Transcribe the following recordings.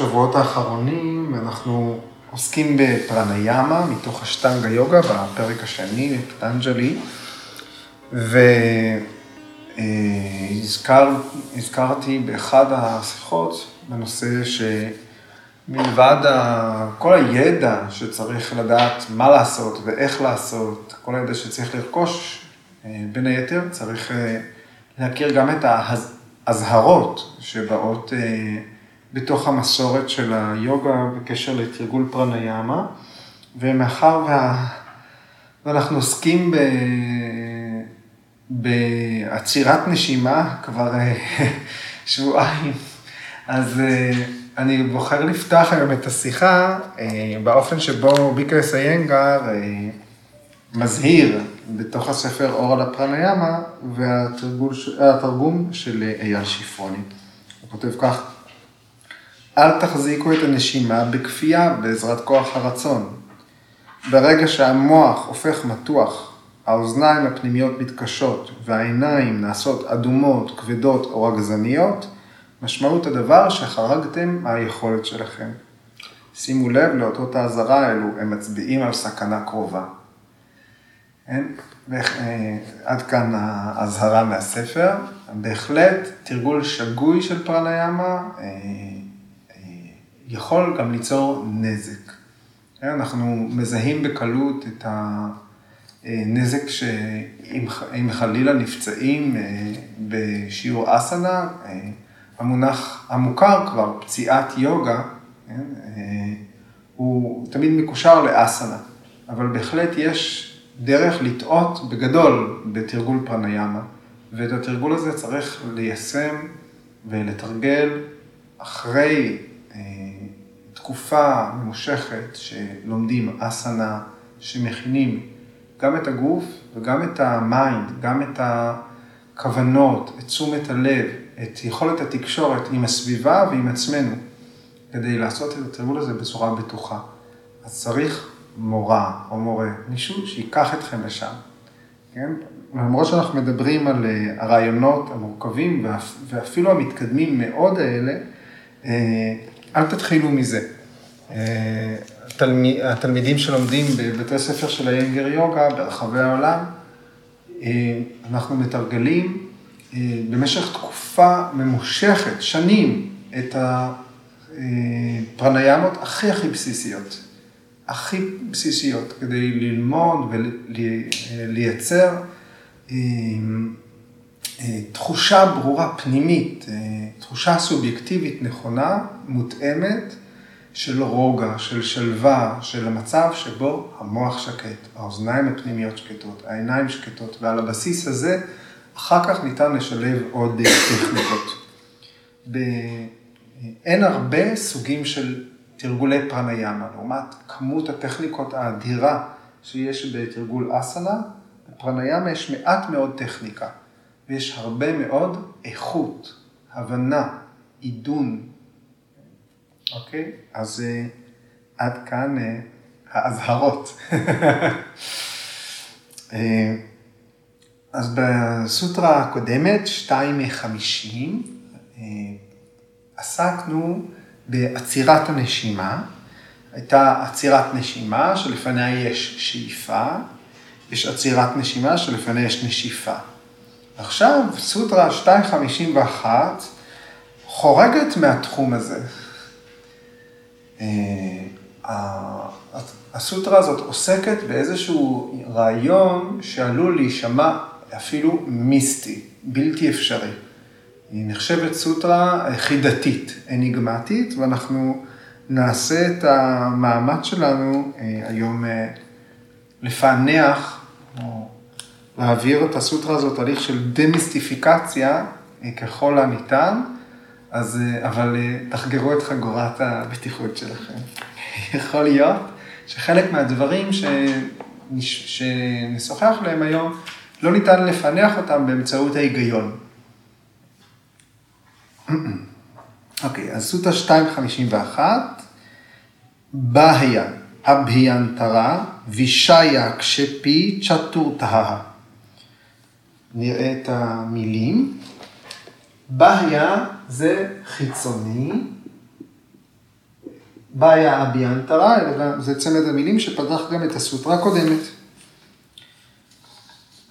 בשבועות האחרונים אנחנו עוסקים בפרניאמה מתוך אשטנגה יוגה בפרק השני בפטנג'לי, והזכרתי באחד השיחות בנושא שמלבד כל הידע שצריך לדעת מה לעשות ואיך לעשות, כל הידע שצריך לרכוש, בין היתר צריך להכיר גם את האזהרות שבאות בתוך המסורת של היוגה בקשר לתרגול פרניאמה, ומאחר וה... ואנחנו עוסקים ב... בעצירת נשימה כבר שבועיים, אז אני בוחר לפתוח היום את השיחה באופן שבו ביקרס איינגר מזהיר בתוך הספר אור על הפרניאמה והתרגום של אייל שיפרוני. הוא כותב כך, אל תחזיקו את הנשימה בכפייה בעזרת כוח הרצון. ברגע שהמוח הופך מתוח, האוזניים הפנימיות מתקשות והעיניים נעשות אדומות, כבדות או רגזניות, משמעות הדבר שחרגתם מהיכולת שלכם. שימו לב לאותות האזהרה האלו, הם מצביעים על סכנה קרובה. כן? עד כאן האזהרה מהספר. בהחלט תרגול שגוי של פרניאמה יכול גם ליצור נזק. אנחנו מזהים בקלות את הנזק שאם חלילה נפצעים בשיעור אסנה, המונח המוכר כבר, פציעת יוגה, הוא תמיד מקושר לאסנה, אבל בהחלט יש דרך לטעות בגדול בתרגול פראניאמה, ואת התרגול הזה צריך ליישם ולתרגל אחרי תקופה ממושכת שלומדים אסנה, שמכינים גם את הגוף וגם את ה mind, גם את הכוונות, את תשומת הלב, את יכולת התקשורת עם הסביבה ועם עצמנו, כדי לעשות את התרגול הזה בצורה בטוחה. אז צריך מורה או מורה, מישהו שיקח אתכם לשם, כן? למרות שאנחנו מדברים על הרעיונות המורכבים ואפילו המתקדמים מאוד האלה, אל תתחילו מזה. התלמידים שלומדים בבתי ספר של איינגר יוגה ברחבי העולם, אנחנו מתרגלים במשך תקופה ממושכת, שנים, את הפרניאמות הכי הכי בסיסיות. הכי בסיסיות, כדי ללמוד ולייצר תחושה ברורה פנימית, תחושה סובייקטיבית נכונה, מותאמת, של רוגע, של שלווה, של המצב שבו המוח שקט, האוזניים הפנימיות שקטות, העיניים שקטות, ועל הבסיס הזה אחר כך ניתן לשלב עוד טכניקות. אין הרבה סוגים של תרגולי פרניאמה, לעומת כמות הטכניקות האדירה שיש בתרגול אסנה, בפרניאמה יש מעט מאוד טכניקה, ויש הרבה מאוד איכות, הבנה, עידון, אוקיי? אז עד כאן האזהרות. אז בסוטרה הקודמת, 2 מ-50, עסקנו בעצירת הנשימה. הייתה עצירת נשימה שלפניה יש שאיפה, יש עצירת נשימה שלפניה יש נשיפה. עכשיו, סוטרה 251 חורגת מהתחום הזה. הסוטרה הזאת עוסקת באיזשהו רעיון שעלול להישמע אפילו מיסטי, בלתי אפשרי. היא נחשבת סוטרה חידתית, אניגמטית, ואנחנו נעשה את המאמץ שלנו היום לפענח, או להעביר את הסוטרה הזאת הליך של דמיסטיפיקציה ככל הניתן, אז, אבל תחגרו את חגורת הבטיחות שלכם. יכול להיות שחלק מהדברים שנשוחח עליהם היום, לא ניתן לפענח אותם באמצעות ההיגיון. אוקיי, אז סוטה 251, בהיה, אבהיינטרה, וישיה קשפי צ'טורטהה. נראה את המילים. בהיה זה חיצוני, באיה אביאנטרה, זה צמד המילים שפתח גם את הסוטרה הקודמת.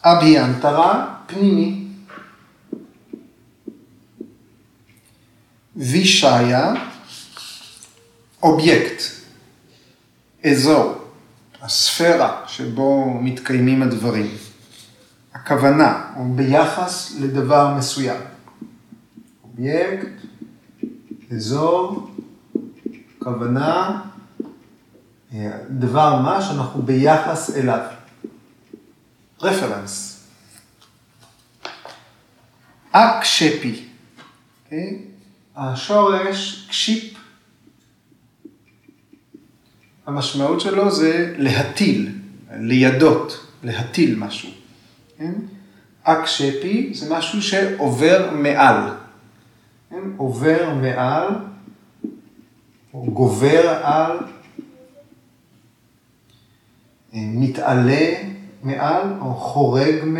אביאנטרה, פנימי. וישיה, אובייקט, אזור, הספירה שבו מתקיימים הדברים. הכוונה, או ביחס לדבר מסוים. אובייקט, אזור, כוונה, דבר מה שאנחנו ביחס אליו. reference. אקשפי? אוקיי? השורש קשיפ, המשמעות שלו זה להטיל, לידות, להטיל משהו. כן? אקשפי זה משהו שעובר מעל. כן? עובר מעל, או גובר על, מתעלה מעל, או חורג מ...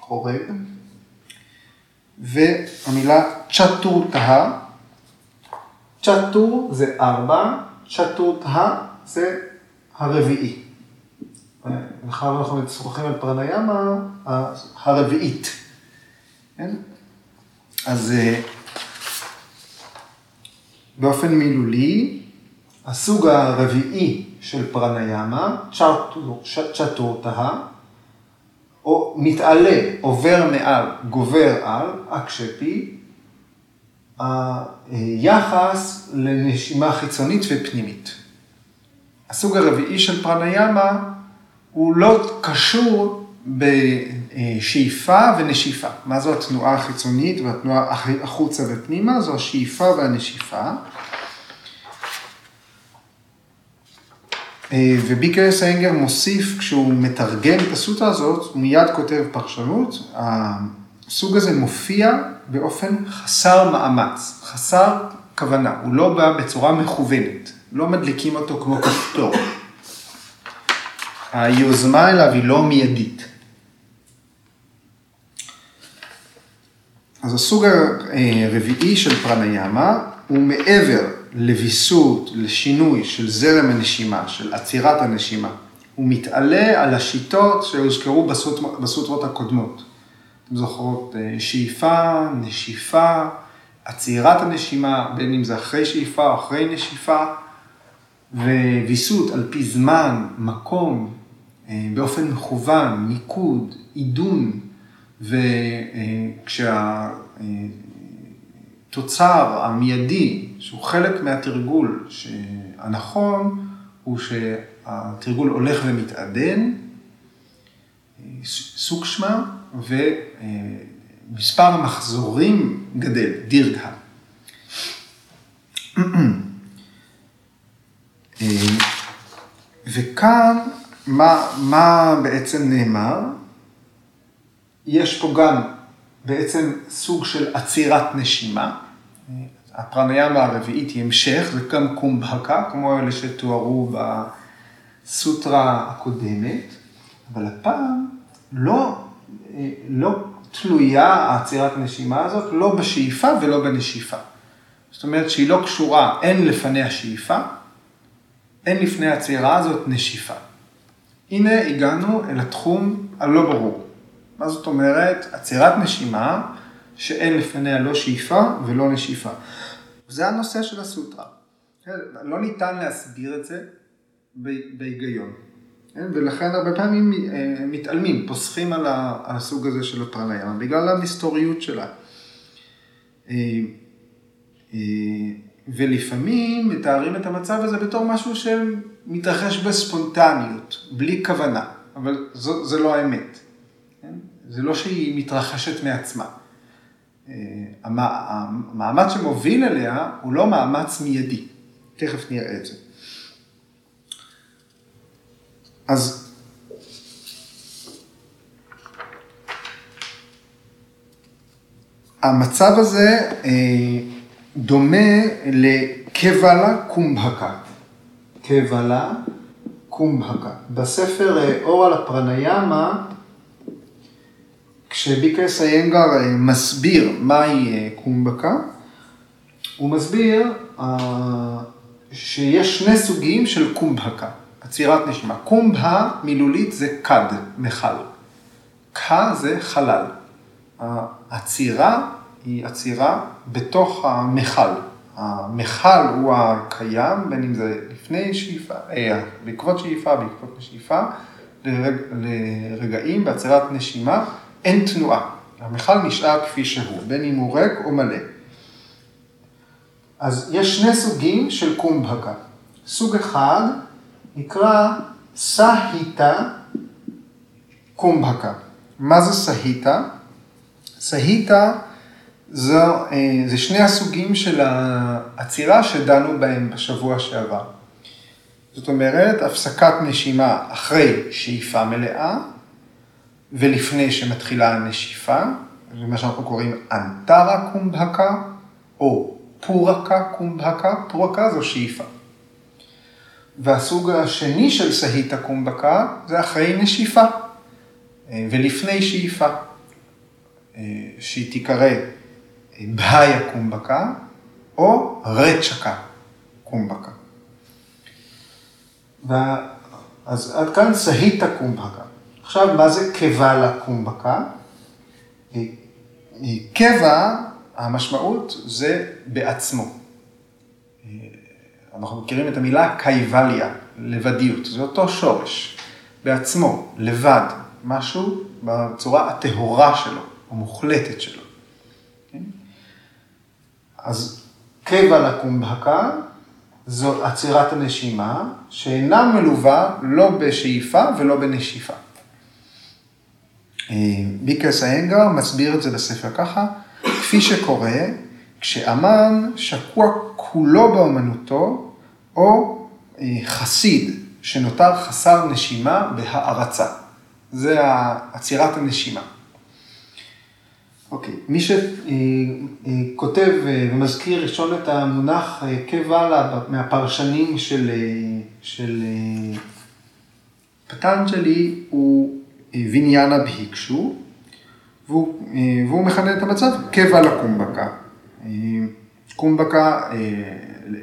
חורג. והמילה צ'טורתהה, צ'טור זה ארבע, צ'טורתהה זה הרביעי. מאחר אנחנו משוחחים על פרניאמה, הרביעית. כן? אז אה, באופן מילולי, הסוג הרביעי של פרניאמה, צ'טורתהה, או מתעלה, עובר מעל, גובר על, אקשפי, היחס לנשימה חיצונית ופנימית. הסוג הרביעי של פרניאמה הוא לא קשור בשאיפה ונשיפה. מה זו התנועה החיצונית והתנועה החוצה ופנימה? זו השאיפה והנשיפה. אה, וביקרס איינגר מוסיף, כשהוא מתרגם את הסוטה הזאת, הוא מיד כותב פרשנות, הסוג הזה מופיע באופן חסר מאמץ, חסר כוונה, הוא לא בא בצורה מכוונת, לא מדליקים אותו כמו כפתור. היוזמה אליו היא לא מיידית. אז הסוג הרביעי של פרניאמה הוא מעבר לוויסות, לשינוי של זרם הנשימה, של עצירת הנשימה. הוא מתעלה על השיטות שהוזכרו בסוט, בסוטרות הקודמות. אתם זוכרות, אה, שאיפה, נשיפה, עצירת הנשימה, בין אם זה אחרי שאיפה או אחרי נשיפה, וויסות על פי זמן, מקום, אה, באופן מכוון, מיקוד, עידון, וכשה... אה, המיידי, שהוא חלק מהתרגול הנכון, הוא שהתרגול הולך ומתעדן, סוקשמה, ומספר המחזורים גדל, דירגה. וכאן, מה, מה בעצם נאמר? יש פה גם בעצם סוג של עצירת נשימה. הפרניאמה הרביעית היא המשך, זה גם קומבהקה, כמו אלה שתוארו בסוטרה הקודמת, אבל הפעם לא, לא תלויה עצירת הנשימה הזאת, לא בשאיפה ולא בנשיפה. זאת אומרת שהיא לא קשורה, אין לפניה שאיפה, אין לפני העצירה הזאת נשיפה. הנה הגענו אל התחום הלא ברור. מה זאת אומרת? עצירת נשימה שאין לפניה לא שאיפה ולא נשיפה. זה הנושא של הסוטרה. לא ניתן להסביר את זה בהיגיון. כן, ולכן הרבה פעמים אה, מתעלמים, פוסחים על הסוג הזה של הפרניאמה, בגלל המסתוריות שלה. אה, אה, ולפעמים מתארים את המצב הזה בתור משהו שמתרחש בספונטניות, בלי כוונה, אבל זו, זה לא האמת. כן? זה לא שהיא מתרחשת מעצמה. המאמץ שמוביל אליה הוא לא מאמץ מיידי. תכף נראה את זה. אז המצב הזה אה, דומה לקבלה קומבהקה. קבלה קומבהקה. בספר אה, אור על הפרניאמה כשביקרס איינגר אה, מסביר מהי אה, קומבקה, הוא מסביר שיש שני סוגים של קומבהקה, עצירת נשימה. קומבה מילולית זה כד, מכל. קה זה חלל. העצירה היא עצירה בתוך המכל. המכל הוא הקיים, בין אם זה לפני שאיפה, אה, בעקבות שאיפה, בעקבות שאיפה, לרג, לרגעים בעצירת נשימה, אין תנועה. המכל נשאר כפי שהוא, בין אם הוא ריק או מלא. אז יש שני סוגים של קומבהקה. סוג אחד נקרא סהיטה קומבהקה. מה זה סהיטה? סהיטה זו, אה, זה שני הסוגים של העצירה שדנו בהם בשבוע שעבר. זאת אומרת, הפסקת נשימה אחרי שאיפה מלאה ולפני שמתחילה הנשיפה, זה מה שאנחנו קוראים אנטרה קומבהקה או פורקה קומבהקה, פורקה זו שאיפה. והסוג השני של סהיטה קומבקה זה אחרי נשיפה אה, ולפני שאיפה, אה, שהיא תיקרא אה, בהיה קומבקה או רצ'קה קומבקה. אז עד כאן סהיטה קומבקה. עכשיו, מה זה קבלה קומבקה? קבע, המשמעות זה בעצמו. אנחנו מכירים את המילה קייבליה, לבדיות, זה אותו שורש, בעצמו, לבד, משהו בצורה הטהורה שלו, המוחלטת שלו. אז קבע לקומבקה זו עצירת הנשימה, שאינה מלווה לא בשאיפה ולא בנשיפה. אה, ביקרס האנגר מסביר את זה בספר ככה, כפי שקורה כשאמן שקוע כולו באמנותו, או אה, חסיד שנותר חסר נשימה בהערצה. זה עצירת הנשימה. אוקיי, מי שכותב אה, ומזכיר ראשון את המונח קבע מהפרשנים של, של פטנג'לי הוא ויניאנה בהיקשו, והוא, והוא מכנה את המצב לקומבקה. קומבקה אה,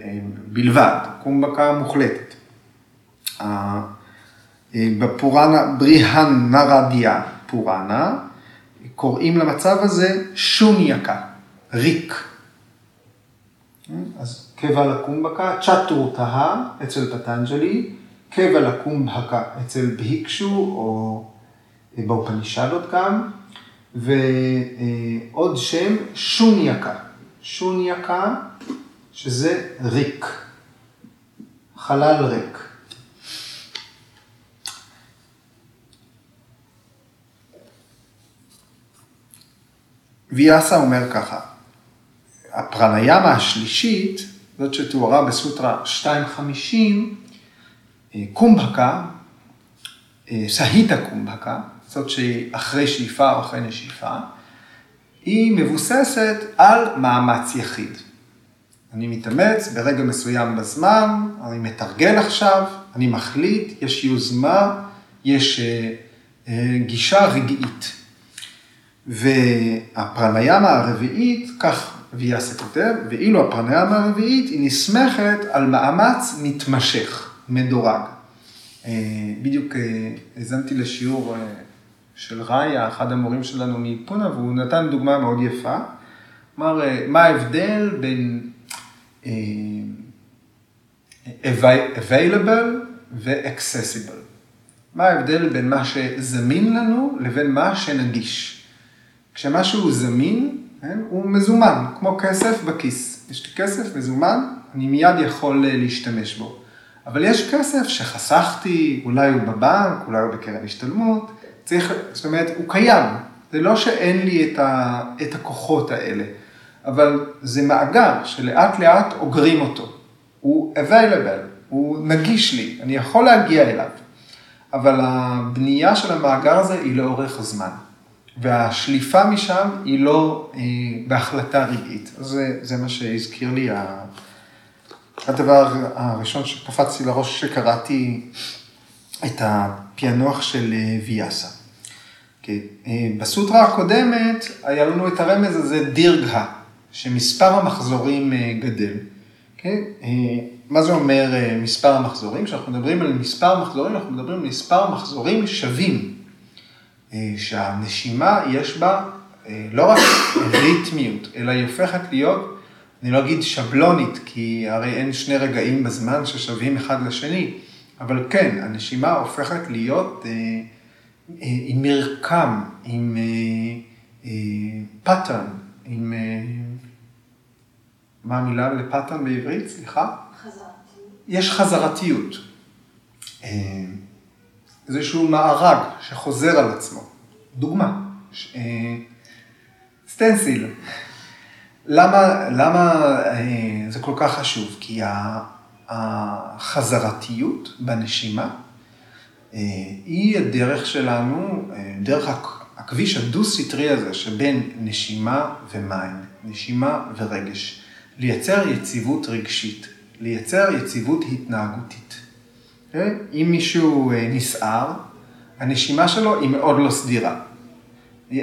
אה, בלבד, קומבקה מוחלטת. אה, בפוראנה, בריהן נרדיה פוראנה, קוראים למצב הזה שונייקה, ריק. אז קבע לקומבקה, צ'טורתהה אצל פטנג'לי, קבע לקומבקה אצל בהיקשו, או באופנישדות גם, ועוד שם שונייקה. שונייקה, שזה ריק, חלל ריק. ויאסה אומר ככה, הפרניאמה השלישית, זאת שתוארה בסוטרה 250, אה, קומבקה, אה, סהיטה קומבקה, זאת שהיא אחרי שאיפה או אחרי נשיפה, היא מבוססת על מאמץ יחיד. אני מתאמץ ברגע מסוים בזמן, אני מתרגל עכשיו, אני מחליט, יש יוזמה, יש אה, גישה רגעית. והפרניאמה הרביעית, כך ויאסה כותב, ואילו הפרניאמה הרביעית היא נסמכת על מאמץ מתמשך, מדורג. אה, בדיוק האזנתי לשיעור של ראיה, אחד המורים שלנו מפונה, והוא נתן דוגמה מאוד יפה. אה, מה ההבדל בין available ו-accessible? מה ההבדל בין מה שזמין לנו לבין מה שנגיש? כשמשהו זמין, כן, הוא מזומן, כמו כסף בכיס. יש לי כסף מזומן, אני מיד יכול אה, להשתמש בו. אבל יש כסף שחסכתי, אולי הוא בבנק, אולי הוא בקרן השתלמות, צריך, זאת אומרת, הוא קיים. זה לא שאין לי את, ה, את הכוחות האלה, אבל זה מאגר שלאט לאט אוגרים אותו. הוא available, הוא נגיש לי, אני יכול להגיע אליו. אבל הבנייה של המאגר הזה היא לאורך הזמן. והשליפה משם היא לא אה, בהחלטה רגעית. זה, זה מה שהזכיר לי הדבר הראשון שקפצתי לראש שקראתי את הפענוח של אה, ויאסה. אה, בסוטרה הקודמת היה לנו את הרמז הזה דירגה, שמספר המחזורים גדל. כן? מה זה אומר מספר המחזורים? כשאנחנו מדברים על מספר מחזורים, אנחנו מדברים על מספר מחזורים שווים. שהנשימה יש בה לא רק ריתמיות, אלא היא הופכת להיות, אני לא אגיד שבלונית, כי הרי אין שני רגעים בזמן ששווים אחד לשני, אבל כן, הנשימה הופכת להיות עם מרקם, עם pattern, עם... מה המילה ל pattern בעברית? סליחה? חזרתיות. יש חזרתיות. איזשהו מארג שחוזר על עצמו. דוגמה, סטנסיל. למה, למה זה כל כך חשוב? כי החזרתיות בנשימה היא הדרך שלנו, דרך הכביש הדו-סטרי הזה שבין נשימה ומים, נשימה ורגש, לייצר יציבות רגשית, לייצר יציבות התנהגותית. אם מישהו נסער, הנשימה שלו היא מאוד לא סדירה.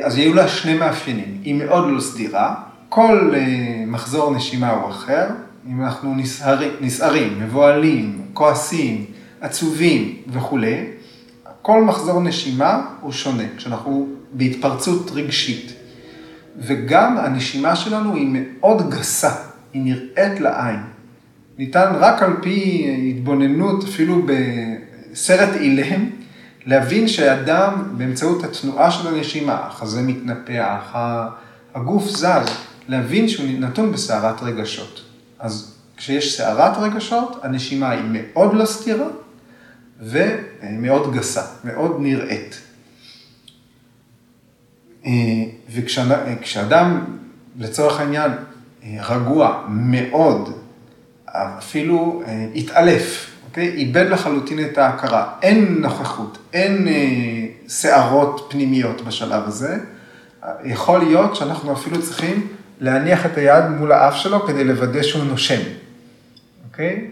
אז יהיו לה שני מאפיינים, היא מאוד לא סדירה, כל מחזור נשימה הוא אחר, אם אנחנו נסערים, נסערים, מבוהלים, כועסים, עצובים וכולי, כל מחזור נשימה הוא שונה, כשאנחנו בהתפרצות רגשית. וגם הנשימה שלנו היא מאוד גסה, היא נראית לעין. ניתן רק על פי התבוננות, אפילו בסרט אילם, להבין שאדם, באמצעות התנועה של הנשימה, החזה מתנפח, הגוף זז, להבין שהוא נתון בסערת רגשות. אז כשיש סערת רגשות, הנשימה היא מאוד לא סתירה ומאוד גסה, מאוד נראית. וכשאדם, לצורך העניין, רגוע מאוד, אפילו התעלף, אוקיי? איבד לחלוטין את ההכרה, אין נוכחות, אין סערות פנימיות בשלב הזה, יכול להיות שאנחנו אפילו צריכים להניח את היד מול האף שלו כדי לוודא שהוא נושם, אוקיי?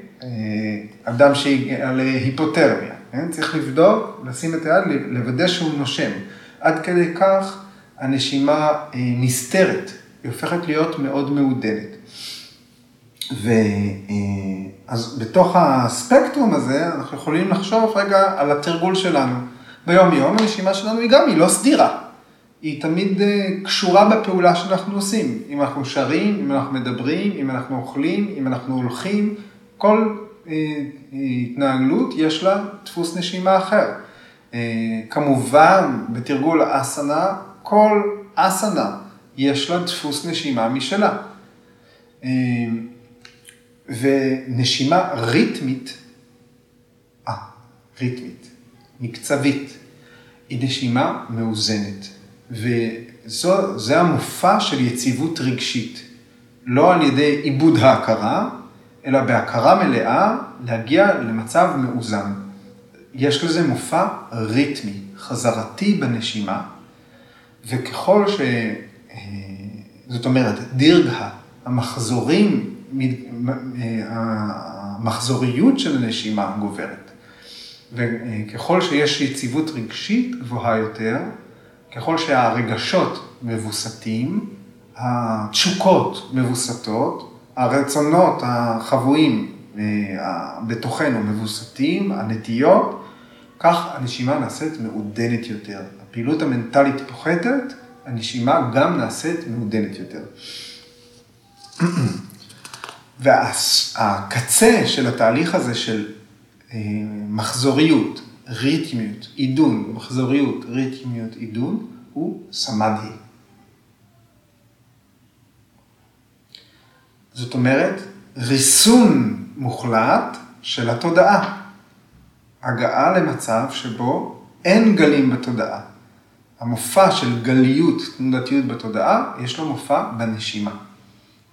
אדם שהגיע להיפותרמיה, כן? צריך לבדוק, לשים את היד, לוודא שהוא נושם. עד כדי כך הנשימה נסתרת, היא הופכת להיות מאוד מעודנת. ואז בתוך הספקטרום הזה, אנחנו יכולים לחשוב רגע על התרגול שלנו. ביום יום הנשימה שלנו היא גם, היא לא סדירה. היא תמיד קשורה בפעולה שאנחנו עושים. אם אנחנו שרים, אם אנחנו מדברים, אם אנחנו אוכלים, אם אנחנו הולכים, כל התנהגלות יש לה דפוס נשימה אחר. כמובן, בתרגול אסנה, כל אסנה יש לה דפוס נשימה משלה. ונשימה ריתמית, אה, ריתמית, מקצבית, היא נשימה מאוזנת. וזה המופע של יציבות רגשית. לא על ידי עיבוד ההכרה, אלא בהכרה מלאה להגיע למצב מאוזן. יש לזה מופע ריתמי, חזרתי בנשימה, וככל ש... זאת אומרת, דירגה, המחזורים, המחזוריות של הנשימה גוברת. וככל שיש יציבות רגשית גבוהה יותר, ככל שהרגשות מבוסתים, התשוקות מבוסתות, הרצונות החבויים בתוכנו מבוסתים, הנטיות, כך הנשימה נעשית מעודנת יותר. הפעילות המנטלית פוחתת, הנשימה גם נעשית מעודנת יותר. והקצה של התהליך הזה של מחזוריות, ריתמיות, עידון, מחזוריות, ריתמיות, עידון, הוא סמדהי. זאת אומרת, ריסון מוחלט של התודעה. הגעה למצב שבו אין גלים בתודעה. המופע של גליות, תנודתיות בתודעה, יש לו מופע בנשימה.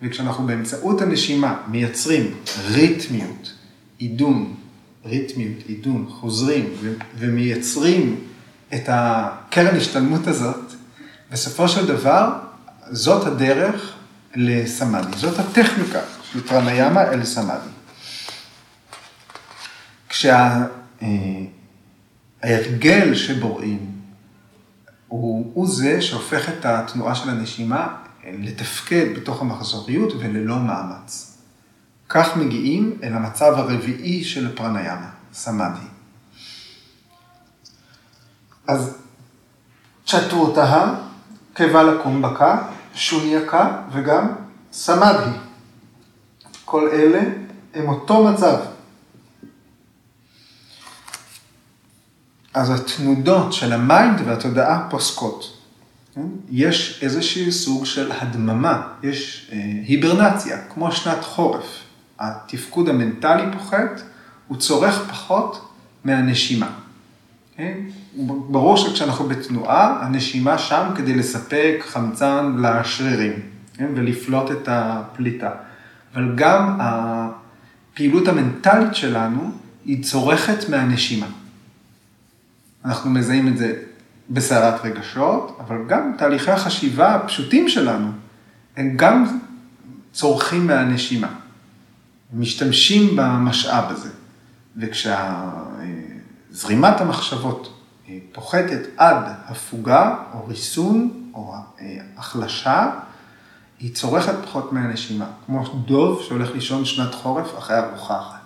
וכשאנחנו באמצעות הנשימה מייצרים ריתמיות, עידון, ריתמיות, עידון, חוזרים ומייצרים את הקרן השתלמות הזאת, בסופו של דבר, זאת הדרך לסמאדי, זאת הטכניקה של פרניאמה אל סמאדי. כשההרגל שבוראים הוא, הוא זה שהופך את התנועה של הנשימה לתפקד בתוך המחזוריות וללא מאמץ. כך מגיעים אל המצב הרביעי של פרניאמה, סמאדי. אז צ'טורתהה, קוולה קומבקה, שונייקה וגם סמאדי. כל אלה הם אותו מצב. אז התנודות של ה mind והתודעה פוסקות. כן? יש איזשהו סוג של הדממה, יש אה, היברנציה, כמו שנת חורף. התפקוד המנטלי פוחת, הוא צורך פחות מהנשימה. כן? ברור שכשאנחנו בתנועה, הנשימה שם כדי לספק חמצן לשרירים כן? ולפלוט את הפליטה. אבל גם הפעילות המנטלית שלנו היא צורכת מהנשימה. אנחנו מזהים את זה בסערת רגשות, אבל גם תהליכי החשיבה הפשוטים שלנו, הם גם צורכים מהנשימה. משתמשים במשאב הזה. וכשזרימת המחשבות פוחתת עד הפוגה או ריסון או החלשה, היא צורכת פחות מהנשימה, כמו דוב שהולך לישון שנת חורף אחרי ארוחה אחת.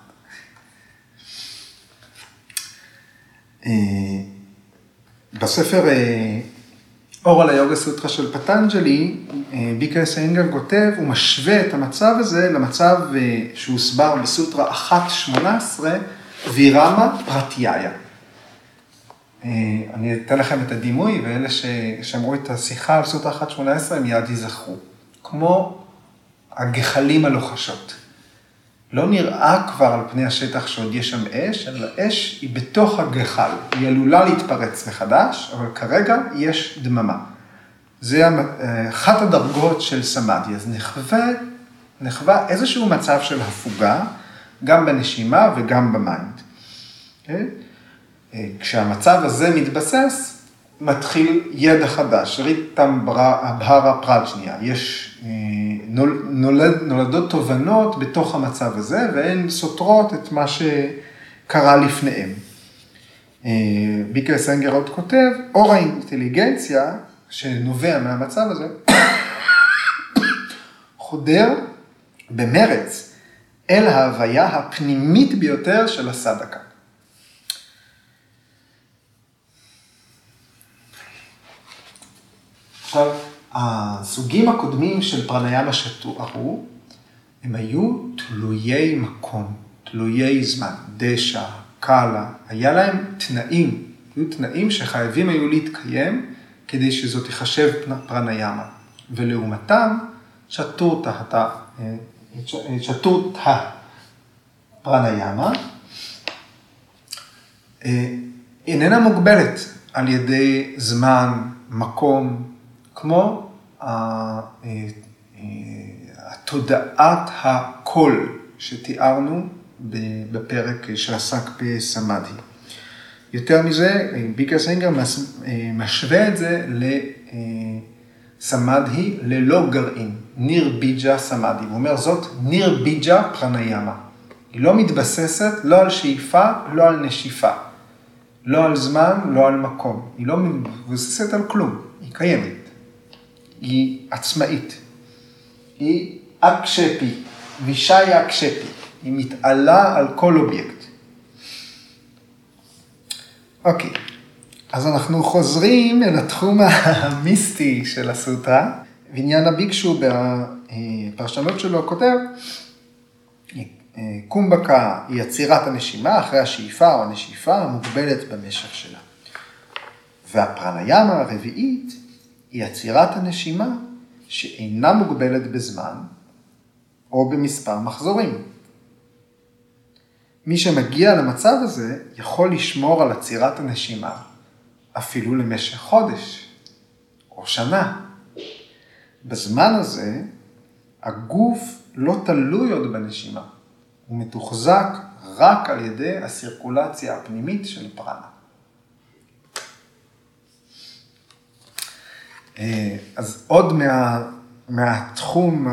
אה, בספר אה, אור על היוגה סוטרה של פטנג'לי, אה, ביקר סיינגר כותב, הוא משווה את המצב הזה למצב שהוסבר בסוטרה 1.18, וירמה פרטיאיה. אני אתן לכם את הדימוי, ואלה ששמעו את השיחה על סוטרה 1.18 הם מיד ייזכרו. כמו הגחלים הלוחשות. לא נראה כבר על פני השטח שעוד יש שם אש, אלא אש היא בתוך הגחל. היא עלולה להתפרץ מחדש, אבל כרגע יש דממה. זה אחת הדרגות של סמאדי. אז נחווה, נחווה איזשהו מצב של הפוגה, גם בנשימה וגם ב mind. Okay? אוקיי? אה, כשהמצב הזה מתבסס, מתחיל ידע חדש, ריטמבהרה פראג'ניה, יש, אה, נולד, נולדות תובנות בתוך המצב הזה והן סותרות את מה שקרה לפניהם. אה, ביקר סנגר עוד כותב, אור האינטליגנציה שנובע מהמצב הזה, חודר במרץ אל ההוויה הפנימית ביותר של הסדקה. עכשיו, הסוגים הקודמים של פרניאמה שתוארו, הם היו תלויי מקום, תלויי זמן, דשא, קאלה, היה להם תנאים, היו תנאים שחייבים היו להתקיים כדי שזאת תיחשב פרניאמה. ולעומתם, שטורתא, שטורתא פרניאמה, אה, איננה מוגבלת על ידי זמן, מקום, כמו אה, אה, התודעת הקול שתיארנו בפרק שעסק בסמאדי. יותר מזה, ביקר סנגר משווה את זה לסמאדי ללא גרעין, ניר ביג'ה סמאדי. הוא אומר זאת ניר ביג'ה פרניאמה. היא לא מתבססת לא על שאיפה, לא על נשיפה. לא על זמן, לא על מקום. היא לא מבוססת על כלום, היא קיימת. היא עצמאית. היא אקשפי, וישאי אקשפי. היא מתעלה על כל אובייקט. אוקיי, אז אנחנו חוזרים אל התחום המיסטי של הסוטרה. ועניין הביקשו בפרשנות שלו כותב, קומבקה היא עצירת הנשימה אחרי השאיפה או הנשיפה המוגבלת במשך שלה. והפרניאמה הרביעית היא עצירת הנשימה שאינה מוגבלת בזמן או במספר מחזורים. מי שמגיע למצב הזה יכול לשמור על עצירת הנשימה אפילו למשך חודש או שנה. בזמן הזה הגוף לא תלוי עוד בנשימה, הוא מתוחזק רק על ידי הסירקולציה הפנימית של פרנה. אה, אז עוד מה, מהתחום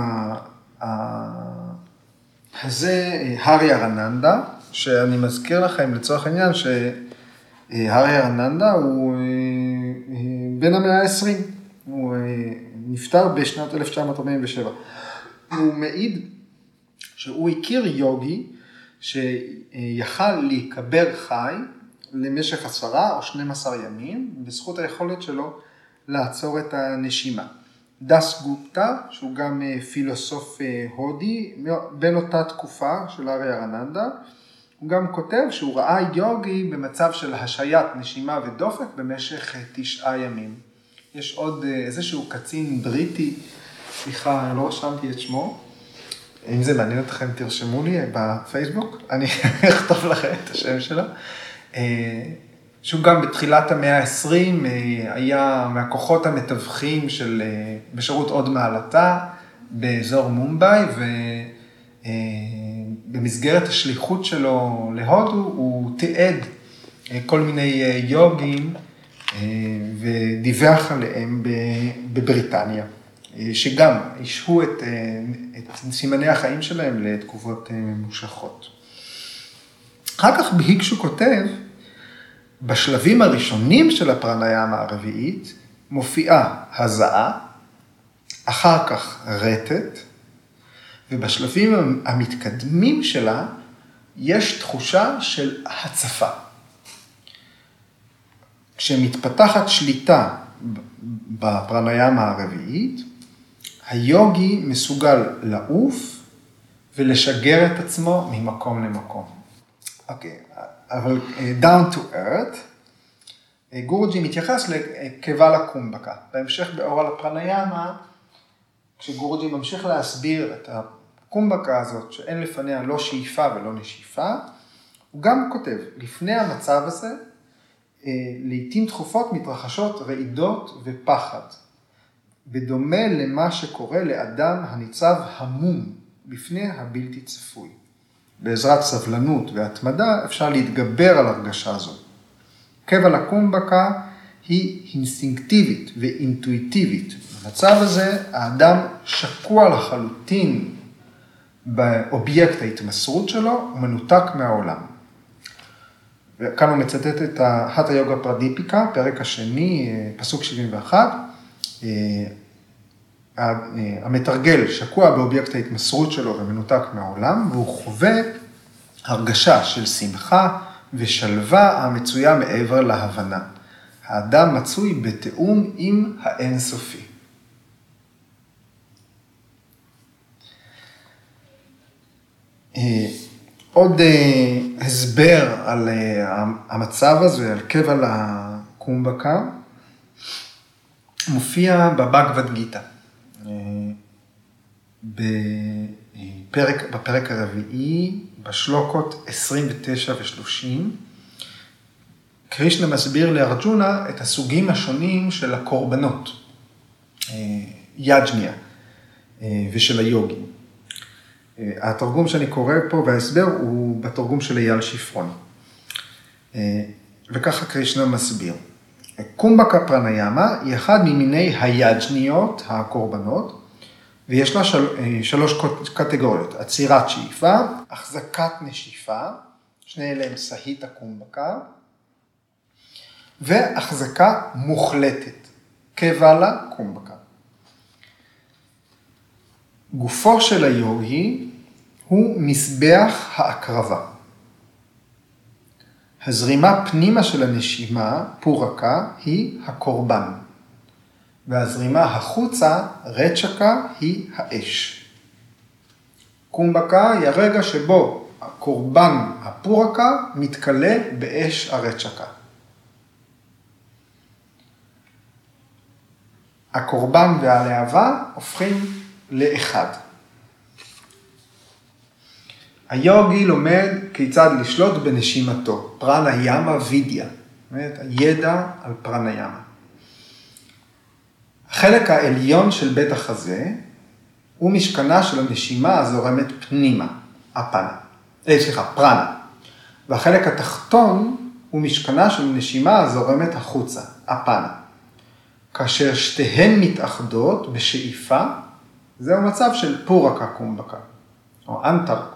הזה, הארי ארננדה, שאני מזכיר לכם לצורך העניין שהארי ארננדה הוא אה, בן המאה ה-20. הוא אה, נפטר בשנת 1947. הוא מעיד שהוא הכיר יוגי שיכל להיקבר חי למשך עשרה או 12 ימים, בזכות היכולת שלו לעצור את הנשימה. דס גופטה, שהוא גם אה, פילוסוף אה, הודי, בין אותה תקופה של אריה ארננדה, הוא גם כותב שהוא ראה יוגי במצב של השעיית נשימה ודופק במשך אה, תשעה ימים. יש עוד איזשהו קצין בריטי, סליחה, לא רשמתי את שמו, אם זה מעניין אתכם תרשמו לי בפייסבוק, אני אכתוב לכם את השם שלו. שהוא גם בתחילת המאה ה-20 אה, היה מהכוחות המתווכים של, אה, בשירות עוד מעלתה באזור מומבאי, ובמסגרת אה, השליחות שלו להודו הוא תיעד כל מיני יוגים ודיווח עליהם בבריטניה, שגם השהו את, את סימני החיים שלהם לתקופות ממושכות. אחר כך בהיקשו כותב, בשלבים הראשונים של הפרניאמה הרביעית מופיעה הזעה, אחר כך רטט, ובשלבים המתקדמים שלה יש תחושה של הצפה. כשמתפתחת שליטה בפרניאמה הרביעית, היוגי מסוגל לעוף ולשגר את עצמו ממקום למקום. אוקיי. אבל אה, down to earth, אה, גורג'י מתייחס לקבל קומבקה. בהמשך באור על הפרניאמה, כשגורג'י ממשיך להסביר את הקומבקה הזאת, שאין לפניה לא שאיפה ולא נשיפה, הוא גם כותב, לפני המצב הזה, אה, לעיתים תכופות מתרחשות רעידות ופחד, בדומה למה שקורה לאדם הניצב המום בפני הבלתי צפוי. בעזרת סבלנות והתמדה אפשר להתגבר על הרגשה זו. קבע לקומבקה היא אינסטינקטיבית ואינטואיטיבית. במצב הזה האדם שקוע לחלוטין באובייקט ההתמסרות שלו ומנותק מהעולם. וכאן הוא מצטט את ההטה יוגה פרדיפיקה, פרק השני, פסוק 71. המתרגל שקוע באובייקט ההתמסרות שלו ומנותק מהעולם, והוא חווה הרגשה של שמחה ושלווה המצויה מעבר להבנה. האדם מצוי בתיאום עם האינסופי. אה, עוד אה, הסבר על אה, המצב הזה, על קבע לקומבקה, מופיע בבגבד גיתא. בפרק, בפרק הרביעי, בשלוקות 29 ו-30, קרישנה מסביר לארג'ונה את הסוגים השונים של הקורבנות, אה, יג'ניה אה, ושל היוגים. אה, התרגום שאני קורא פה וההסבר הוא בתרגום של אייל שפרון. וככה קרישנה מסביר. קומבקה פרניאמה היא אחד ממיני היג'ניות, הקורבנות, ויש לה של, אה, שלוש קטגוריות, עצירת שאיפה, החזקת נשיפה, שני אלה הם סהיטה קומבקה, והחזקה מוחלטת, קבלה קומבקה. גופו של היוגי הוא מזבח ההקרבה. הזרימה פנימה של הנשימה, פורקה, היא הקורבן. והזרימה החוצה, רצ'קה, היא האש. קומבקה היא הרגע שבו הקורבן הפורקה מתכלה באש הרצ'קה. הקורבן והלהבה הופכים לאחד. היוגי לומד כיצד לשלוט בנשימתו, פרנה ימה וידיה, הידע על פרנה ימה. החלק העליון של בית החזה הוא משכנה של הנשימה הזורמת פנימה, הפנה, אה, סליחה, פרנה. והחלק התחתון הוא משכנה של נשימה הזורמת החוצה, הפנה. כאשר שתיהן מתאחדות בשאיפה, זהו מצב של פורקה קומבקה, או אנטר קומבקה.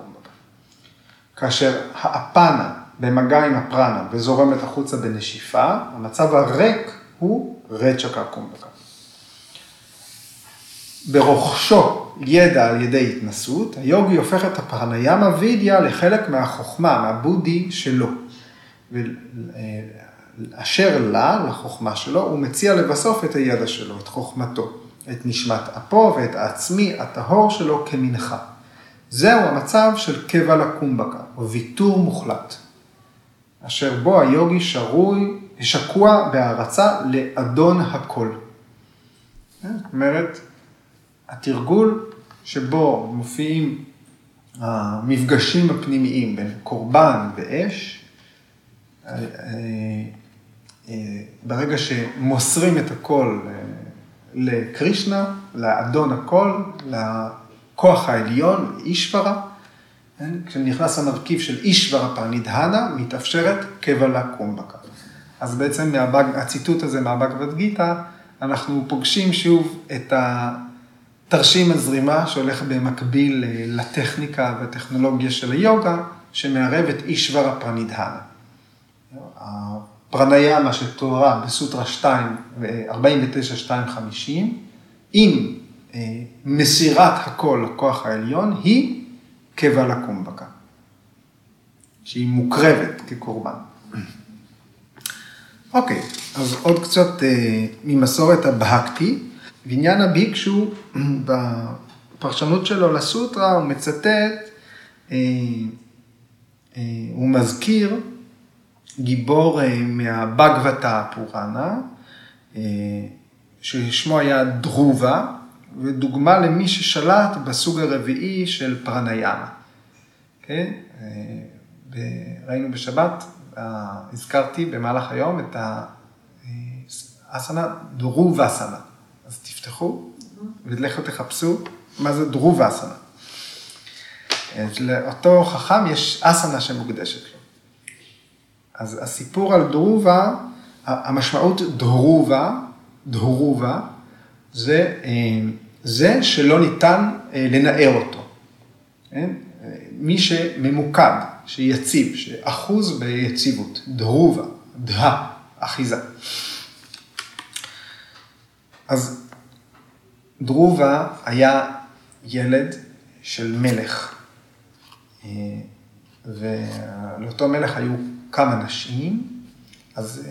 כאשר האפנה במגע עם הפרנה וזורמת החוצה בנשיפה, המצב הריק הוא רצ'קה קומבקה. ברוכשו ידע על ידי התנסות, היוגי הופך את הפרניאמה וידיה לחלק מהחוכמה, מהבודי שלו. ואשר לה, לחוכמה שלו, הוא מציע לבסוף את הידע שלו, את חוכמתו, את נשמת אפו ואת העצמי הטהור שלו כמנחה. זהו המצב של קבע לקומבקה, או ויתור מוחלט, אשר בו היוגי שרוי, שקוע בהערצה לאדון הכל. זאת אומרת, התרגול שבו מופיעים המפגשים הפנימיים בין קורבן ואש, אה, אה, אה, ברגע שמוסרים את הכל לקרישנה, לאדון הכל, לכוח העליון, אישברה, כן? כשנכנס המרכיב של אישברה פרנידהנה, מתאפשרת קבלה קומבקה. אז בעצם מהציטוט הזה מהבגבד גיתא, אנחנו פוגשים שוב את תרשים הזרימה שהולך במקביל לטכניקה והטכנולוגיה של היוגה, שמערב את אישברה פרנידהנה. הפרניאמה שתוארה בסוטרה 2, 49-250, עם אה, מסירת הכל לכוח העליון, היא קבלה קומבקה, שהיא מוקרבת כקורבן. אוקיי, אז עוד קצת אה, ממסורת הבהקתי. ועניין הביקשו, בפרשנות שלו לסוטרה, הוא מצטט, אה, אה, הוא מזכיר גיבור אה, מהבגבתה פוראנה, ששמו היה דרובה, ודוגמה למי ששלט בסוג הרביעי של פרניאמה. כן? ראינו בשבת, הזכרתי במהלך היום את האסנה דרובה-אסנה. אז תפתחו ולכו תחפשו מה זה דרובה אסנה. לאותו חכם יש אסנה שמוקדשת לו. אז הסיפור על דרובה, המשמעות דרובה, דרובה, זה, אה, זה שלא ניתן אה, לנער אותו. כן? מי שממוקד, שיציב, שאחוז ביציבות, דרובה, דה, אחיזה. אז דרובה היה ילד של מלך, אה, ולאותו מלך היו כמה נשים, אז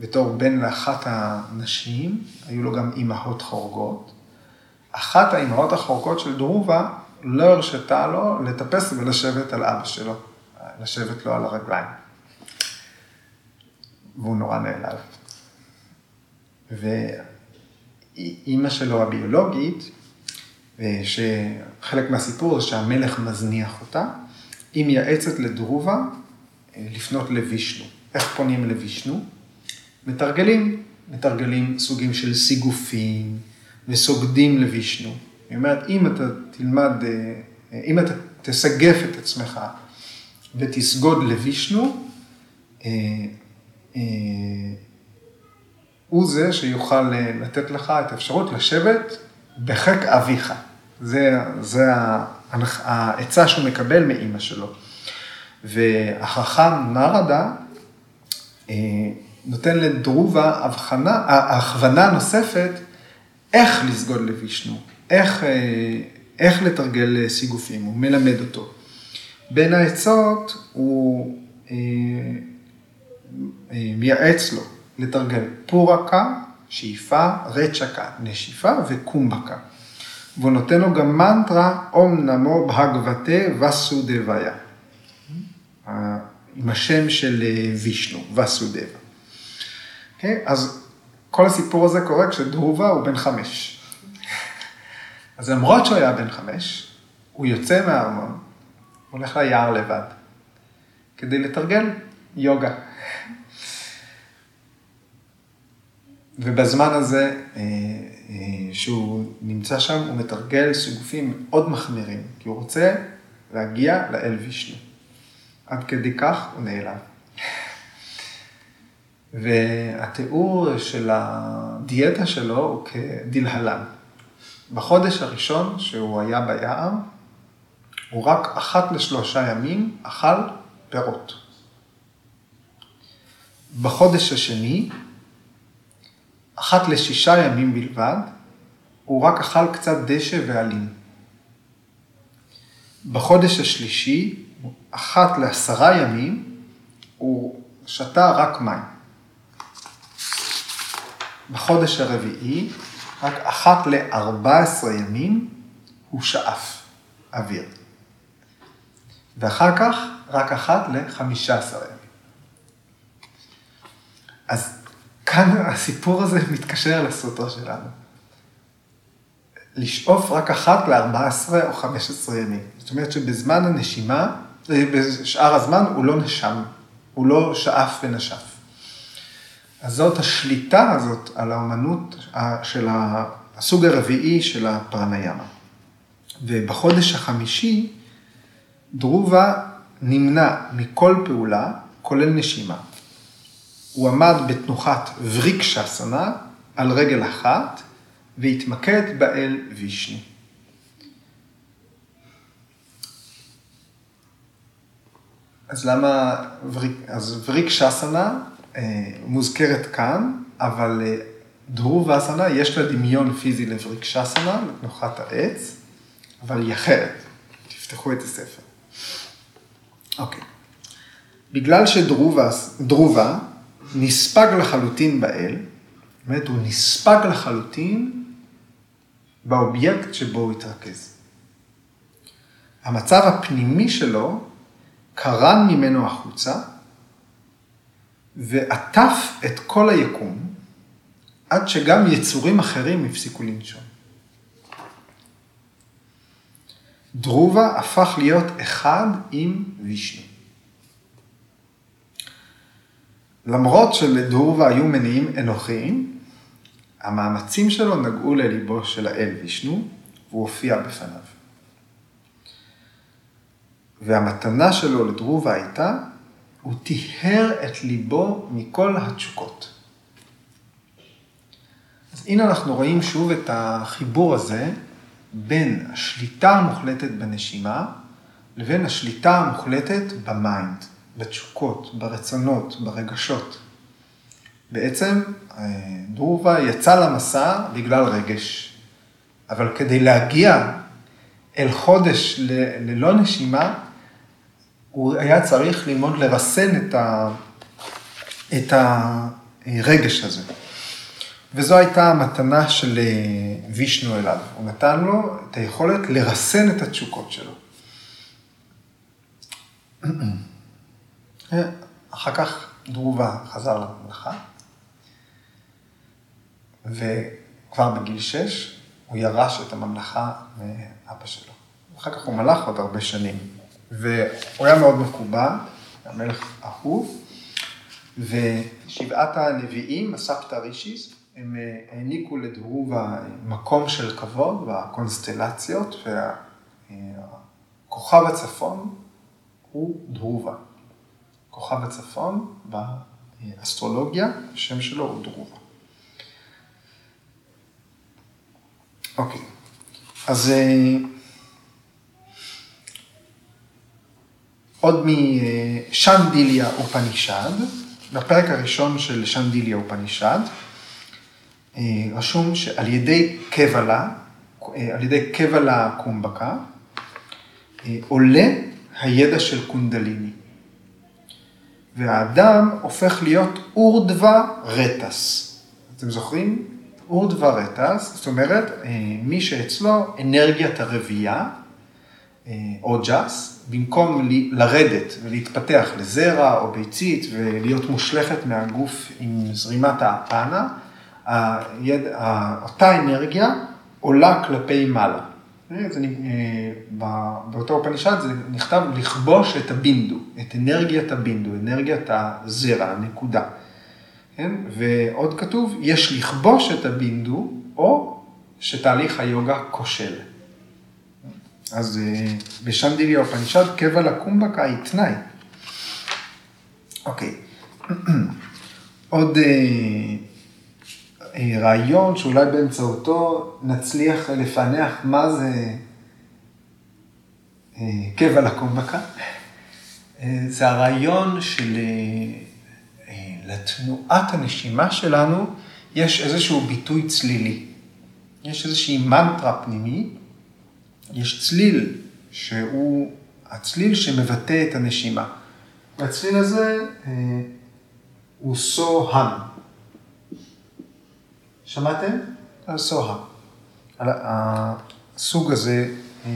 בתור בן לאחת הנשים, היו לו גם אימהות חורגות. אחת האימהות החורגות של דרובה לא הרשתה לו לטפס ולשבת על אבא שלו, לשבת לו על הרגליים. והוא נורא נעלב. אימא שלו הביולוגית, שחלק מהסיפור זה שהמלך מזניח אותה, היא מייעצת לדרובה אה, לפנות לווישנו. איך פונים לווישנו? מתרגלים, מתרגלים סוגים של סיגופים וסוגדים לווישנו. היא אומרת, אם אתה תלמד, אה, אם אתה תסגף את עצמך ותסגוד לווישנו, אה, הוא זה שיוכל אה, לתת לך את האפשרות לשבת בחיק אביך. זה, זה העצה שהוא מקבל מאימא שלו. והחכם נרדה אה, נותן לדרובה הבחנה, הכוונה נוספת איך לסגוד לווישנו, איך, אה, איך לתרגל סיגופים, הוא מלמד אותו. בין העצות הוא מייעץ לו לתרגל פורקה, שאיפה, רצ'קה, נשיפה וקומבקה. והוא נותן לו גם מנטרה, אום נמו בהגבתה וסודביה. עם השם של אה, וישנו, וסודבה. Okay, אוקיי? אז כל הסיפור הזה קורה כשדרובה הוא בן חמש. אז למרות שהוא היה בן חמש, הוא יוצא מהארמון, הולך ליער לבד, כדי לתרגל יוגה. ובזמן הזה אה, אה, שהוא נמצא שם, הוא מתרגל סיגופים מאוד מחמירים, כי הוא רוצה להגיע לאל וישנו. עד כדי כך הוא נעלם. והתיאור של הדיאטה שלו הוא כדלהלן. בחודש הראשון שהוא היה ביער, הוא רק אחת לשלושה ימים אכל פירות. בחודש השני אחת לשישה ימים בלבד, הוא רק אכל קצת דשא ועלים. בחודש השלישי, אחת לעשרה ימים, הוא שתה רק מים. בחודש הרביעי, רק אחת ל-14 ימים, הוא שאף אוויר. ואחר כך, רק אחת ל-15 ימים. אז כאן הסיפור הזה מתקשר לסוטרה שלנו. לשאוף רק אחת ל-14 או 15 ימים. זאת אומרת שבזמן הנשימה, בשאר הזמן הוא לא נשם, הוא לא שאף ונשף. אז זאת השליטה הזאת על האומנות של הסוג הרביעי של הפרניאמה. ובחודש החמישי, דרובה נמנע מכל פעולה, כולל נשימה. הוא עמד בתנוחת וריקשסנה על רגל אחת, והתמקד באל וישני. אז למה, אז וריק שסנה מוזכרת כאן, אבל אה, דרוב ואסנה יש לה דמיון פיזי לבריק שסנה, לתנוחת העץ, אבל היא אחרת. תפתחו את הספר. אוקיי. בגלל שדרובה נספג לחלוטין באל, אומרת, הוא נספג לחלוטין באובייקט שבו הוא התרכז. המצב הפנימי שלו קרן ממנו החוצה ועטף את כל היקום עד שגם יצורים אחרים הפסיקו לנשום. דרובה הפך להיות אחד עם וישנו. למרות שלדרובה היו מניעים אנוכיים, המאמצים שלו נגעו לליבו של האל וישנו, והוא הופיע בפניו. והמתנה שלו לדרובה הייתה, הוא טיהר את ליבו מכל התשוקות. אז הנה אנחנו רואים שוב את החיבור הזה בין השליטה המוחלטת בנשימה לבין השליטה המוחלטת במיינד, בתשוקות, ברצונות, ברגשות. בעצם אה, דרובה יצא למסע בגלל רגש, אבל כדי להגיע אל חודש ללא נשימה, הוא היה צריך ללמוד לרסן את, ה, את הרגש הזה. וזו הייתה המתנה של אה, וישנו אליו. הוא נתן לו את היכולת לרסן את התשוקות שלו. אחר כך דרובה חזר לממלכה, וכבר בגיל שש הוא ירש את הממלכה מאבא שלו. אחר כך הוא מלך עוד הרבה שנים, והוא היה מאוד מקובע, המלך אהוב, ושבעת הנביאים, הסבתא רישיס, הם אה, העניקו לדרובה מקום של כבוד בקונסטלציות, והכוכב הצפון הוא דרובה. כוכב הצפון באסטרולוגיה, השם שלו הוא דרובה. אוקיי, אז עוד משנדיליה אופנישד, בפרק הראשון של שנדיליה אופנישד, אה, רשום שעל ידי קבלה, אה, על ידי קבלה קומבקה, עולה הידע של קונדליני. והאדם הופך להיות אורדווה רטס. אתם זוכרים? אורדווה רטס, זאת אומרת, אה, מי שאצלו אנרגיית הרבייה, אה, או ג'אס, במקום לרדת ולהתפתח לזרע או ביצית ולהיות מושלכת מהגוף עם זרימת האפנה, אותה אנרגיה עולה כלפי מעלה. זה, אה, באותו פנישד זה נכתב לכבוש את הבינדו, את אנרגיית הבינדו, אנרגיית הזרע, הנקודה. כן? ועוד כתוב, יש לכבוש את הבינדו, או שתהליך היוגה כושל. אז אה, בשנדיליה אופנישד, קבע לקומבקה היא תנאי. אוקיי. עוד אה, אה, רעיון שאולי באמצעותו נצליח לפענח מה זה קבע לקומבקה. זה הרעיון של לתנועת הנשימה שלנו יש איזשהו ביטוי צלילי. יש איזושהי מנטרה פנימית, יש צליל שהוא הצליל שמבטא את הנשימה. והצליל הזה אה, הוא סו-הם. שמעתם? סו-הם. הסוג הזה, אה,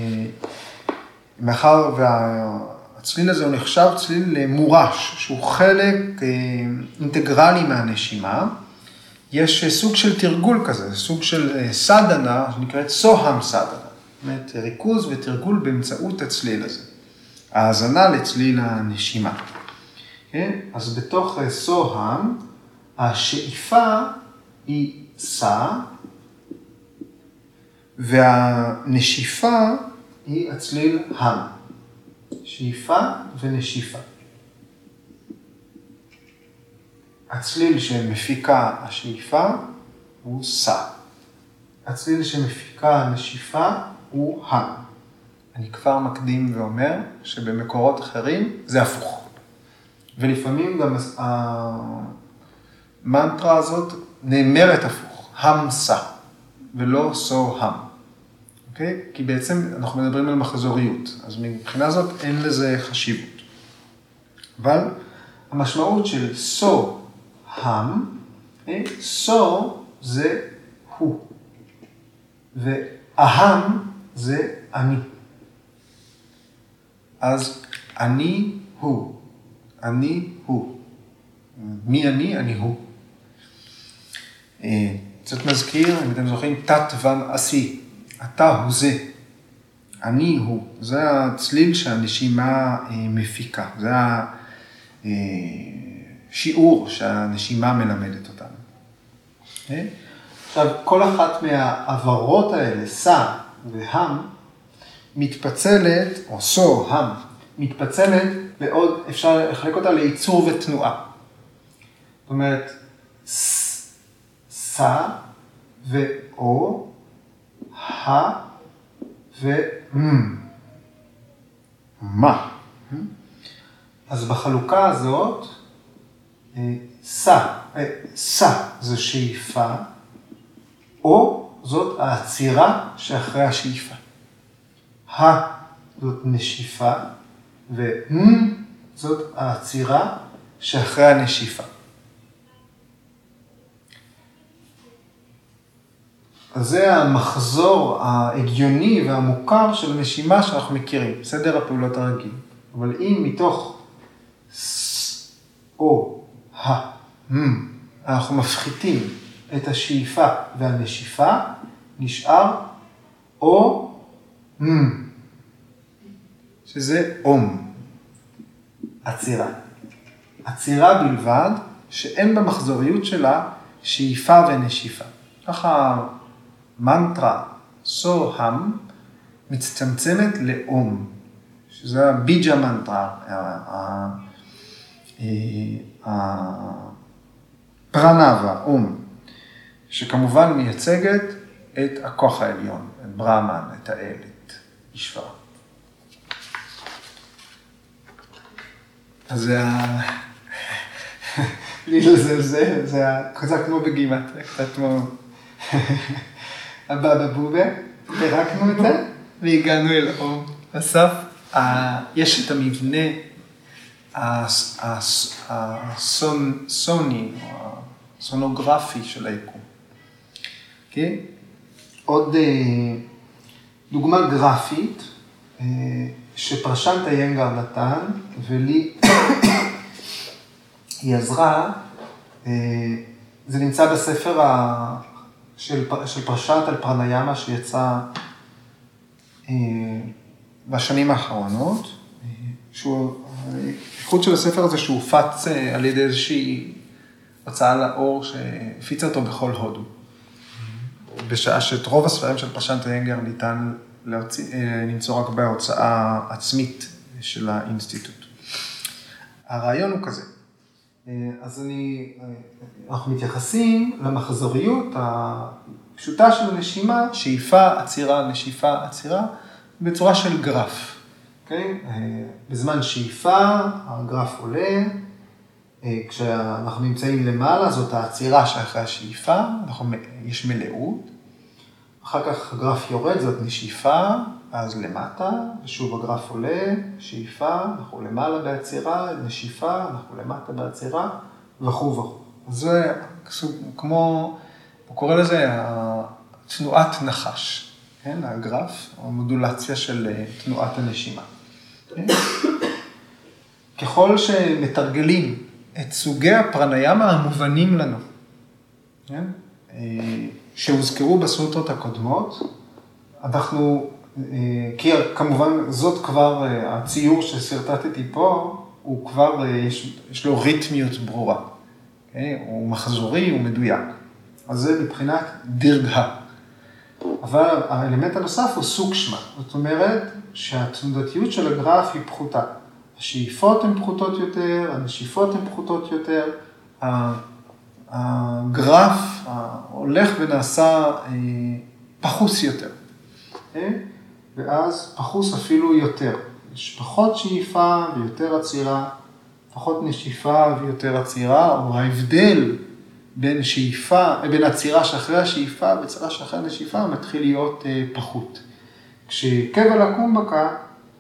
מאחר והצליל הזה הוא נחשב צליל מורש, שהוא חלק אה, אינטגרלי מהנשימה, יש סוג של תרגול כזה, סוג של סדנה, שנקראת סוהם סדנה. אומרת, ריכוז ותרגול באמצעות הצליל הזה. האזנה לצליל הנשימה. כן? אז בתוך סוהם, השאיפה היא סה, והנשיפה היא הצליל הם. שאיפה ונשיפה. הצליל שמפיקה השאיפה הוא סה. הצליל שמפיקה הנשיפה הוא הם. אני כבר מקדים ואומר שבמקורות אחרים זה הפוך. ולפעמים גם המנטרה הזאת נאמרת הפוך, המסה, ולא סו הם. אוקיי? כי בעצם אנחנו מדברים על מחזוריות, אז מבחינה זאת אין לזה חשיבות. אבל המשמעות של סו הם, אוקיי? סו זה הוא, ואהם זה אני. אז אני הוא. אני הוא. מי אני? אני הוא. אה, קצת מזכיר, אם אתם זוכרים, תת ון עשי. אתה הוא זה. אני הוא. זה הצליל שהנשימה אה, מפיקה. זה השיעור אה, שהנשימה מלמדת אותנו. עכשיו, כל אחת מהעברות האלה, סע והם, מתפצלת, או סו, הם, מתפצלת לעוד, אפשר לחלק אותה לייצור ותנועה. זאת אומרת, סה ואו, ה ומ. מה. אז בחלוקה הזאת, סה, אה, סה אה, זה שאיפה, או זאת העצירה שאחרי השאיפה. ה זאת נשיפה, ונ זאת העצירה שאחרי הנשיפה. אז זה המחזור ההגיוני והמוכר של הנשימה שאנחנו מכירים, סדר הפעולות הרגיל. אבל אם מתוך ס, או, ה, מ, אנחנו מפחיתים את השאיפה והנשיפה, נשאר או מ. שזה אום, עצירה. עצירה בלבד, שאין במחזוריות שלה שאיפה ונשיפה. ככה מנטרה סו-הם מצטמצמת לאום, שזה הביג'ה מנטרה, הפרנבה, אום, שכמובן מייצגת את הכוח העליון, את ברהמן, את האל, את אישווה. אז זה ה... לי לזלזל, זה קצת כמו בגימטריה, קצת כמו הבבא בובה, פירקנו את זה והגענו אל אום. בסוף יש את המבנה הסוני, הסונוגרפי של היקום. אוקיי? עוד אה, דוגמה גרפית. אה, שפרשנטה ינגר נתן, ולי היא עזרה, אה, זה נמצא בספר ה... של, של פרשת על פרניאמה שיצא בשנים האחרונות, שהוא, האיכות של הספר הזה שהוא הופץ אה, על ידי איזושהי הוצאה לאור שהפיצה אותו בכל הודו. בשעה שאת רוב הספרים של פרשנטה ינגר ניתן אה, למצוא רק בהוצאה עצמית של האינסטיטוט. הרעיון הוא כזה, אה, אז אני, אה, אנחנו מתייחסים למחזוריות הפשוטה של הנשימה, שאיפה, עצירה, נשיפה, עצירה, בצורה של גרף. Okay? אוקיי? בזמן שאיפה הגרף עולה, כשאנחנו נמצאים למעלה זאת העצירה שאחרי השאיפה, אנחנו, יש מלאות. אחר כך הגרף יורד, זאת נשיפה, אז למטה, ושוב הגרף עולה, שאיפה, אנחנו למעלה בעצירה, נשיפה, אנחנו למטה בעצירה, וכו' וכו'. זה כמו, הוא קורא לזה תנועת נחש, כן, הגרף, המודולציה של אה, תנועת הנשימה. כן? ככל שמתרגלים את סוגי הפרניאמה המובנים לנו, כן? אה, שהוזכרו בסרוטות הקודמות, אנחנו, אה, כי כמובן זאת כבר, הציור ששרטטתי פה, הוא כבר, יש, יש לו ריתמיות ברורה. Okay? הוא מחזורי, הוא מדויק. אז זה מבחינת דירגה. אבל האלמנט הנוסף הוא סוג שמה. זאת אומרת שהתנודתיות של הגרף היא פחותה. השאיפות הן פחותות יותר, הנשיפות הן פחותות יותר, הגרף הולך ונעשה אה, פחוס יותר. Okay? ואז פחוס אפילו יותר. יש פחות שאיפה ויותר עצירה, פחות נשיפה ויותר עצירה, או ההבדל בין שאיפה, בין עצירה שאחרי השאיפה ועצירה שאחרי הנשיפה מתחיל להיות אה, פחות. כשכבל הקומבקה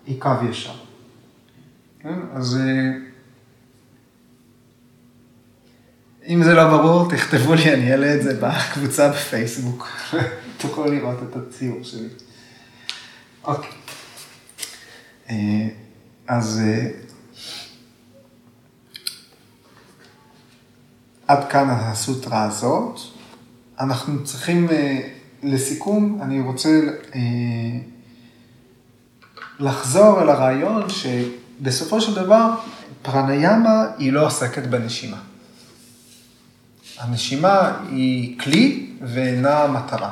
היא קו ישר. כן? אז אה, אם זה לא ברור, תכתבו לי, אני אעלה את זה בקבוצה בפייסבוק. תוכלו לראות את הציור שלי. אוקיי. אה, אז עד כאן הסוטרה הזאת. אנחנו צריכים, אה, לסיכום, אני רוצה אה, לחזור אל הרעיון שבסופו של דבר פרניאמה היא לא עוסקת בנשימה. הנשימה היא כלי ואינה מטרה.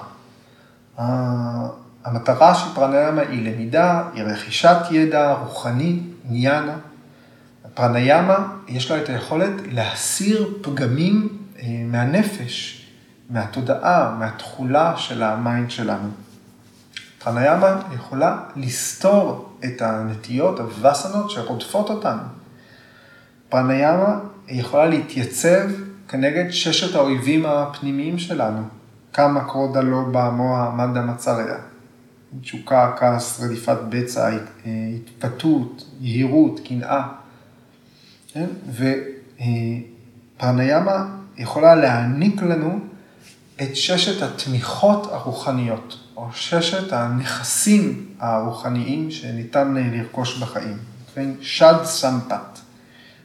המטרה של פרניאמה היא למידה, היא רכישת ידע רוחני, ניאנה. פרניאמה, יש לה את היכולת להסיר פגמים אה, מהנפש, מהתודעה, מהתכולה של ה mind שלנו. פרניאמה יכולה לסתור את הנטיות, הווסנות שרודפות אותנו. פרניאמה יכולה להתייצב כנגד ששת האויבים הפנימיים שלנו. קאמה קרודה לובהה מוהה מדה מצריה. תשוקה, כעס, רדיפת בצע, התפתות, יהירות, קנאה. כן? ופרניאמה יכולה להעניק לנו את ששת התמיכות הרוחניות, או ששת הנכסים הרוחניים שניתן לרכוש בחיים. שד סמפת,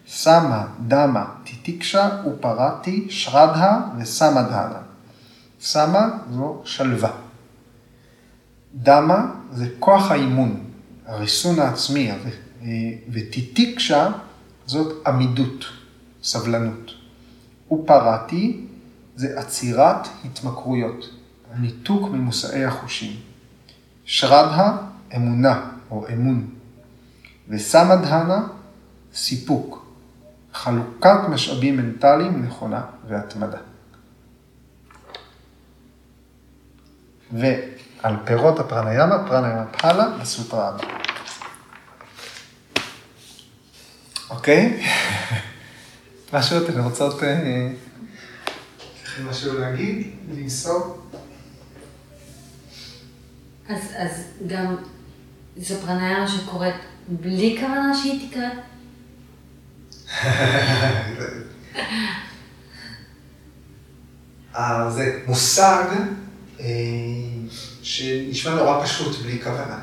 סמה, דמה, טיטיקשה, ופרתי, שרדה וסמדהנה. סמה זו שלווה. דמה זה כוח האימון, הריסון העצמי, וטיטיקשה זאת עמידות, סבלנות. ופרעתי זה עצירת התמכרויות, ניתוק ממושאי החושים. שרדה, אמונה או אמון. וסמדהנה, סיפוק, חלוקת משאבים מנטליים נכונה והתמדה. ועל פירות הפרניאמה, פרניאמה פאלה בסוטרה הבאה. אוקיי? משהו אתן רוצות... אה, יש לכם משהו להגיד? למסור? אז, אז גם זו פרניאמה שקורית בלי כוונה שהיא תקרה? אה, זה מושג אה, שנשמע נורא פשוט בלי כוונה.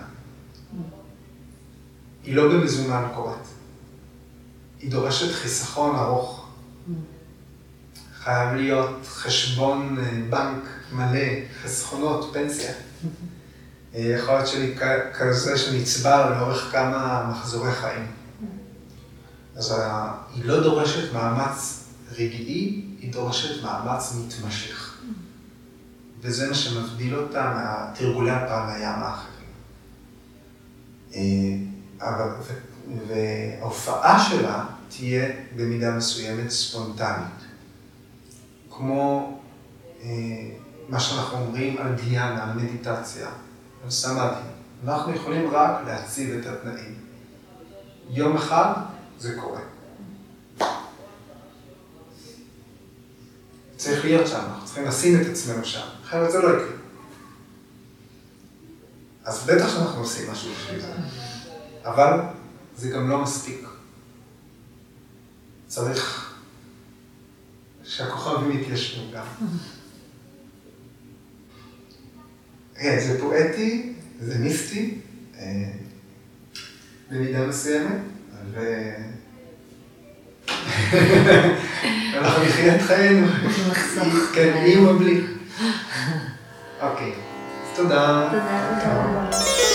היא לא במזומן קורית. היא דורשת חיסכון ארוך. חייב להיות חשבון אה, בנק מלא, חסכונות, פנסיה. אה, יכול להיות שלי כזה שנצבר לאורך כמה מחזורי חיים. אז היא לא דורשת מאמץ רגעי, היא דורשת מאמץ מתמשך. וזה מה שמבדיל אותה מהתרגולי הפרניאם האחרים. אה, וההופעה שלה תהיה במידה מסוימת ספונטנית. כמו אה, מה שאנחנו אומרים על דיאנה, על מדיטציה, סמאדי. אנחנו יכולים רק להציב את התנאים. יום אחד זה קורה. צריך להיות שם, אנחנו צריכים לשים את עצמנו שם, אחרת זה לא יקרה. אז בטח שאנחנו עושים משהו בשביל זה. אבל זה גם לא מספיק. צריך שהכוכבים יתיישבו גם. זה פואטי, זה מיסטי, אה, במידה מסוימת, ו... אנחנו נחיה את חיינו. נחסוך. כן, עם או בלי. אוקיי, אז תודה. תודה.